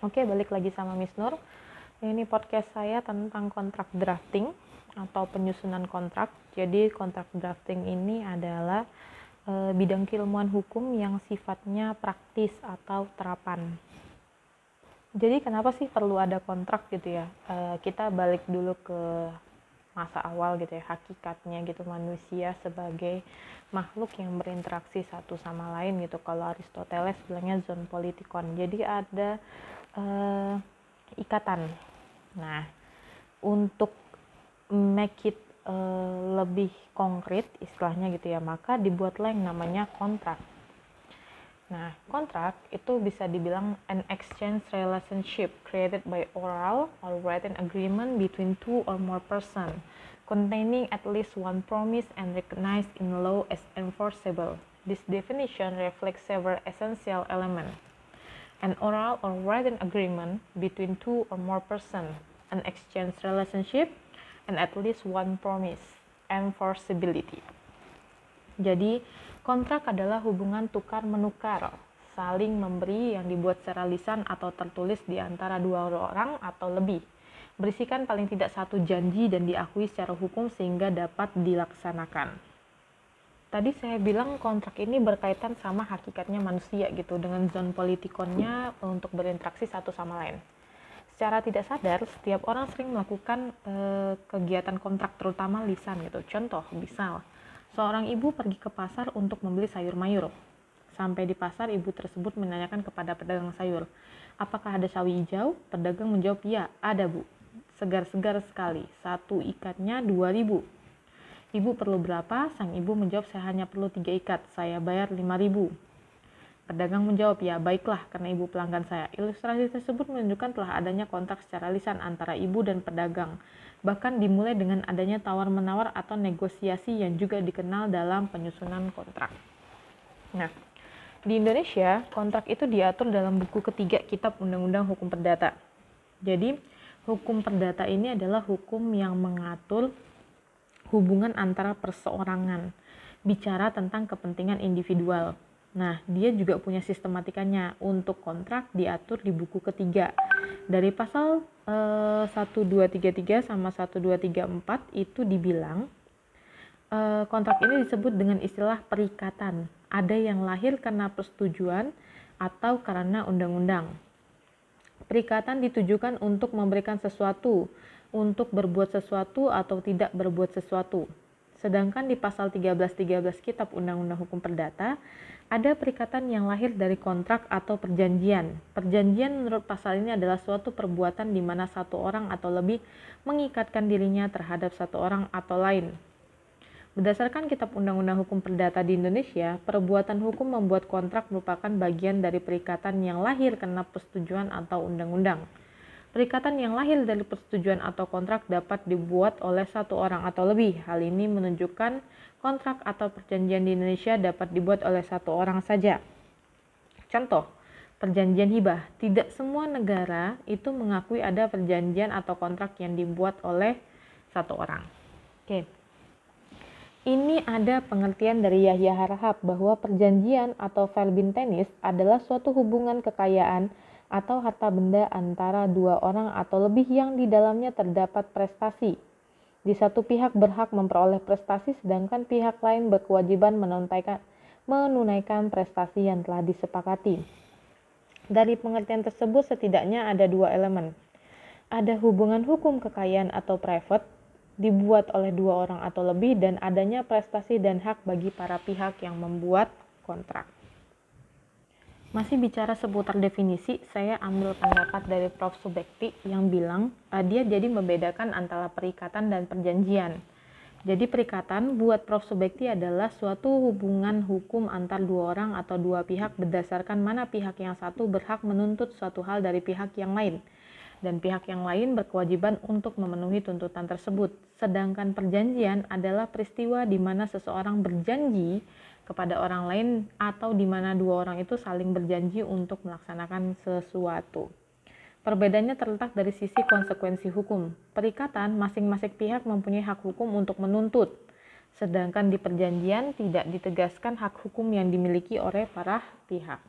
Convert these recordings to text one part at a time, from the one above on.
Oke, balik lagi sama Miss Nur. Ini podcast saya tentang kontrak drafting atau penyusunan kontrak. Jadi kontrak drafting ini adalah e, bidang keilmuan hukum yang sifatnya praktis atau terapan. Jadi kenapa sih perlu ada kontrak gitu ya? E, kita balik dulu ke masa awal gitu ya, hakikatnya gitu manusia sebagai makhluk yang berinteraksi satu sama lain gitu. Kalau Aristoteles bilangnya zon politikon. Jadi ada uh, ikatan. Nah, untuk make it uh, lebih konkret istilahnya gitu ya, maka dibuatlah yang namanya kontrak. Nah, kontrak itu bisa dibilang an exchange relationship created by oral or written agreement between two or more person containing at least one promise and recognized in law as enforceable. This definition reflects several essential elements an oral or written agreement between two or more persons, an exchange relationship, and at least one promise, enforceability. Jadi, kontrak adalah hubungan tukar-menukar, saling memberi yang dibuat secara lisan atau tertulis di antara dua orang atau lebih. Berisikan paling tidak satu janji dan diakui secara hukum sehingga dapat dilaksanakan tadi saya bilang kontrak ini berkaitan sama hakikatnya manusia gitu dengan zon politikonnya untuk berinteraksi satu sama lain. Secara tidak sadar, setiap orang sering melakukan e, kegiatan kontrak terutama lisan gitu. Contoh, misal seorang ibu pergi ke pasar untuk membeli sayur mayur. Sampai di pasar, ibu tersebut menanyakan kepada pedagang sayur, apakah ada sawi hijau? Pedagang menjawab, ya, ada bu. Segar-segar sekali, satu ikatnya 2000 Ibu perlu berapa? Sang ibu menjawab, saya hanya perlu tiga ikat, saya bayar lima ribu. Pedagang menjawab, ya baiklah karena ibu pelanggan saya. Ilustrasi tersebut menunjukkan telah adanya kontrak secara lisan antara ibu dan pedagang. Bahkan dimulai dengan adanya tawar-menawar atau negosiasi yang juga dikenal dalam penyusunan kontrak. Nah, di Indonesia, kontrak itu diatur dalam buku ketiga Kitab Undang-Undang Hukum Perdata. Jadi, hukum perdata ini adalah hukum yang mengatur hubungan antara perseorangan, bicara tentang kepentingan individual. Nah, dia juga punya sistematikanya untuk kontrak diatur di buku ketiga. Dari pasal eh, 1233 sama 1234 itu dibilang eh, kontrak ini disebut dengan istilah perikatan. Ada yang lahir karena persetujuan atau karena undang-undang. Perikatan ditujukan untuk memberikan sesuatu untuk berbuat sesuatu atau tidak berbuat sesuatu. Sedangkan di pasal 1313 Kitab Undang-Undang Hukum Perdata, ada perikatan yang lahir dari kontrak atau perjanjian. Perjanjian menurut pasal ini adalah suatu perbuatan di mana satu orang atau lebih mengikatkan dirinya terhadap satu orang atau lain. Berdasarkan Kitab Undang-Undang Hukum Perdata di Indonesia, perbuatan hukum membuat kontrak merupakan bagian dari perikatan yang lahir karena persetujuan atau undang-undang. Perikatan yang lahir dari persetujuan atau kontrak dapat dibuat oleh satu orang atau lebih. Hal ini menunjukkan kontrak atau perjanjian di Indonesia dapat dibuat oleh satu orang saja. Contoh, perjanjian hibah. Tidak semua negara itu mengakui ada perjanjian atau kontrak yang dibuat oleh satu orang. Oke. Ini ada pengertian dari Yahya Harahap bahwa perjanjian atau tenis adalah suatu hubungan kekayaan atau harta benda antara dua orang atau lebih yang di dalamnya terdapat prestasi. Di satu pihak berhak memperoleh prestasi sedangkan pihak lain berkewajiban menunaikan, prestasi yang telah disepakati. Dari pengertian tersebut setidaknya ada dua elemen. Ada hubungan hukum kekayaan atau private dibuat oleh dua orang atau lebih dan adanya prestasi dan hak bagi para pihak yang membuat kontrak. Masih bicara seputar definisi, saya ambil pendapat dari Prof. Subekti yang bilang uh, dia jadi membedakan antara perikatan dan perjanjian. Jadi perikatan buat Prof. Subekti adalah suatu hubungan hukum antar dua orang atau dua pihak berdasarkan mana pihak yang satu berhak menuntut suatu hal dari pihak yang lain dan pihak yang lain berkewajiban untuk memenuhi tuntutan tersebut. Sedangkan perjanjian adalah peristiwa di mana seseorang berjanji kepada orang lain atau di mana dua orang itu saling berjanji untuk melaksanakan sesuatu. Perbedaannya terletak dari sisi konsekuensi hukum. Perikatan, masing-masing pihak mempunyai hak hukum untuk menuntut, sedangkan di perjanjian tidak ditegaskan hak hukum yang dimiliki oleh para pihak.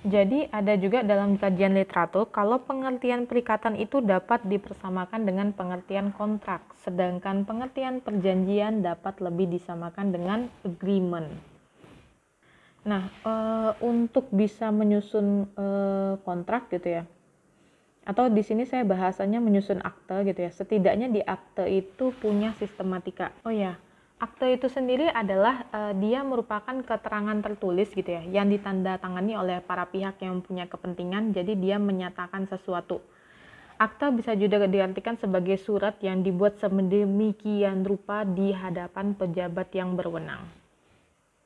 Jadi ada juga dalam kajian literatur kalau pengertian perikatan itu dapat dipersamakan dengan pengertian kontrak, sedangkan pengertian perjanjian dapat lebih disamakan dengan agreement. Nah, e, untuk bisa menyusun e, kontrak gitu ya, atau di sini saya bahasanya menyusun akte gitu ya. Setidaknya di akte itu punya sistematika. Oh ya, Akte itu sendiri adalah uh, dia merupakan keterangan tertulis gitu ya, yang ditandatangani oleh para pihak yang punya kepentingan, jadi dia menyatakan sesuatu. Akta bisa juga diartikan sebagai surat yang dibuat sedemikian rupa di hadapan pejabat yang berwenang.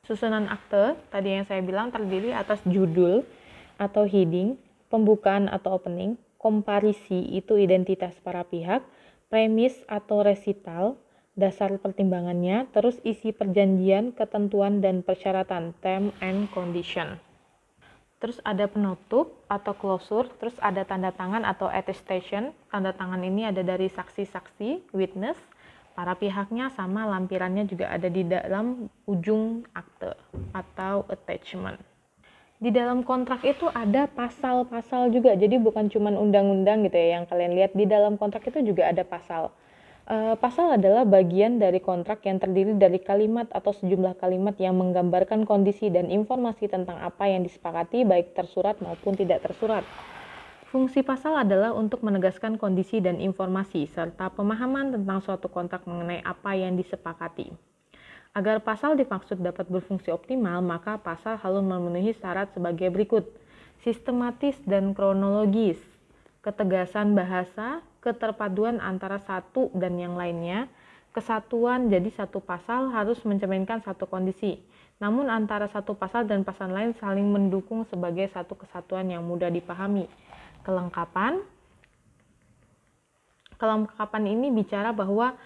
Susunan akte tadi yang saya bilang terdiri atas judul atau heading, pembukaan atau opening, komparisi itu identitas para pihak, premis atau resital, dasar pertimbangannya, terus isi perjanjian, ketentuan, dan persyaratan, term and condition. Terus ada penutup atau closure, terus ada tanda tangan atau attestation. Tanda tangan ini ada dari saksi-saksi, witness, para pihaknya sama lampirannya juga ada di dalam ujung akte atau attachment. Di dalam kontrak itu ada pasal-pasal juga, jadi bukan cuma undang-undang gitu ya yang kalian lihat. Di dalam kontrak itu juga ada pasal Uh, pasal adalah bagian dari kontrak yang terdiri dari kalimat atau sejumlah kalimat yang menggambarkan kondisi dan informasi tentang apa yang disepakati baik tersurat maupun tidak tersurat. Fungsi pasal adalah untuk menegaskan kondisi dan informasi serta pemahaman tentang suatu kontrak mengenai apa yang disepakati. Agar pasal dimaksud dapat berfungsi optimal, maka pasal harus memenuhi syarat sebagai berikut: sistematis dan kronologis, ketegasan bahasa, keterpaduan antara satu dan yang lainnya, kesatuan jadi satu pasal harus mencerminkan satu kondisi. Namun antara satu pasal dan pasal lain saling mendukung sebagai satu kesatuan yang mudah dipahami. Kelengkapan kelengkapan ini bicara bahwa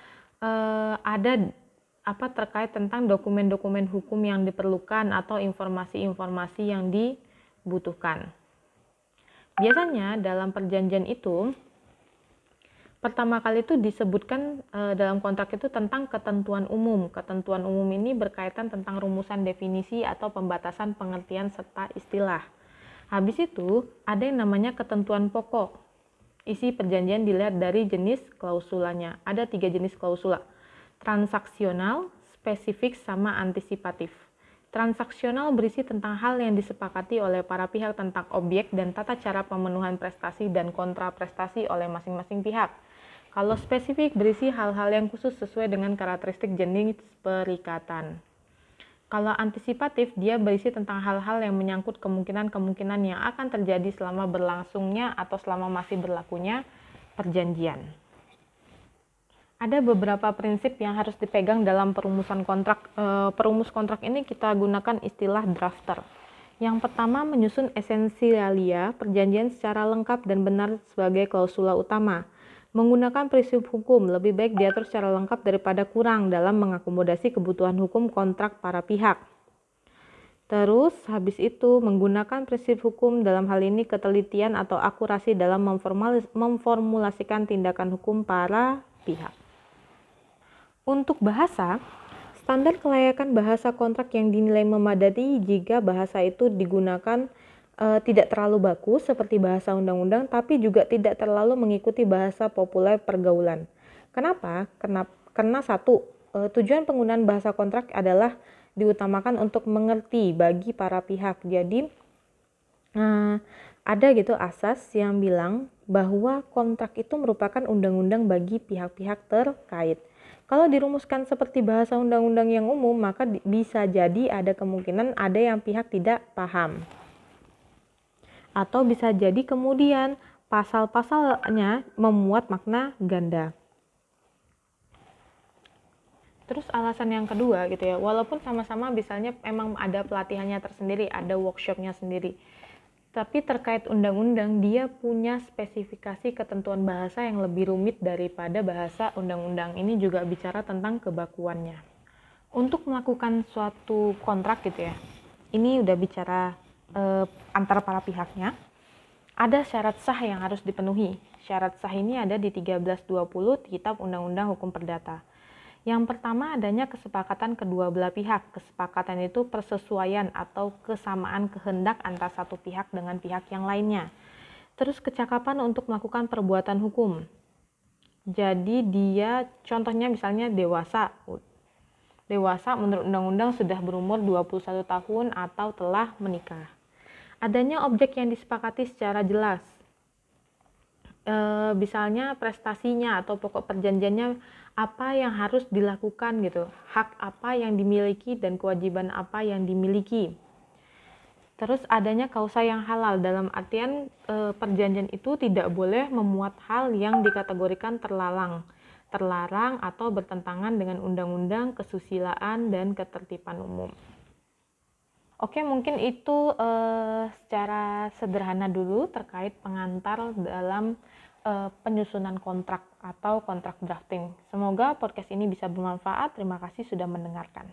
eh, ada apa terkait tentang dokumen-dokumen hukum yang diperlukan atau informasi-informasi yang dibutuhkan. Biasanya dalam perjanjian itu pertama kali itu disebutkan e, dalam kontrak itu tentang ketentuan umum. Ketentuan umum ini berkaitan tentang rumusan definisi atau pembatasan pengertian serta istilah. Habis itu ada yang namanya ketentuan pokok. Isi perjanjian dilihat dari jenis klausulanya. Ada tiga jenis klausula. Transaksional, spesifik, sama antisipatif. Transaksional berisi tentang hal yang disepakati oleh para pihak tentang objek dan tata cara pemenuhan prestasi dan kontraprestasi oleh masing-masing pihak kalau spesifik berisi hal-hal yang khusus sesuai dengan karakteristik jenis perikatan. Kalau antisipatif, dia berisi tentang hal-hal yang menyangkut kemungkinan-kemungkinan yang akan terjadi selama berlangsungnya atau selama masih berlakunya perjanjian. Ada beberapa prinsip yang harus dipegang dalam perumusan kontrak. E, perumus kontrak ini kita gunakan istilah drafter. Yang pertama, menyusun esensialia perjanjian secara lengkap dan benar sebagai klausula utama Menggunakan prinsip hukum lebih baik diatur secara lengkap daripada kurang dalam mengakomodasi kebutuhan hukum kontrak para pihak. Terus, habis itu menggunakan prinsip hukum dalam hal ini ketelitian atau akurasi dalam memformulasikan tindakan hukum para pihak. Untuk bahasa, standar kelayakan bahasa kontrak yang dinilai memadai jika bahasa itu digunakan uh, tidak terlalu baku seperti bahasa undang-undang, tapi juga tidak terlalu mengikuti bahasa populer pergaulan. Kenapa? Karena, karena satu, uh, tujuan penggunaan bahasa kontrak adalah diutamakan untuk mengerti bagi para pihak. Jadi, uh, ada gitu asas yang bilang bahwa kontrak itu merupakan undang-undang bagi pihak-pihak terkait. Kalau dirumuskan seperti bahasa undang-undang yang umum, maka bisa jadi ada kemungkinan ada yang pihak tidak paham atau bisa jadi kemudian pasal-pasalnya memuat makna ganda. Terus alasan yang kedua gitu ya, walaupun sama-sama misalnya emang ada pelatihannya tersendiri, ada workshopnya sendiri. Tapi terkait undang-undang, dia punya spesifikasi ketentuan bahasa yang lebih rumit daripada bahasa undang-undang. Ini juga bicara tentang kebakuannya. Untuk melakukan suatu kontrak gitu ya, ini udah bicara eh, antara para pihaknya, ada syarat sah yang harus dipenuhi. Syarat sah ini ada di 1320 Kitab Undang-Undang Hukum Perdata. Yang pertama adanya kesepakatan kedua belah pihak. Kesepakatan itu persesuaian atau kesamaan kehendak antara satu pihak dengan pihak yang lainnya. Terus kecakapan untuk melakukan perbuatan hukum. Jadi dia contohnya misalnya dewasa. Dewasa menurut undang-undang sudah berumur 21 tahun atau telah menikah. Adanya objek yang disepakati secara jelas. E, misalnya prestasinya atau pokok perjanjiannya apa yang harus dilakukan gitu, hak apa yang dimiliki dan kewajiban apa yang dimiliki. Terus adanya kausa yang halal dalam artian e, perjanjian itu tidak boleh memuat hal yang dikategorikan terlarang, terlarang atau bertentangan dengan undang-undang, kesusilaan dan ketertiban umum. Oke, mungkin itu e, secara sederhana dulu terkait pengantar dalam e, penyusunan kontrak atau kontrak drafting. Semoga podcast ini bisa bermanfaat. Terima kasih sudah mendengarkan.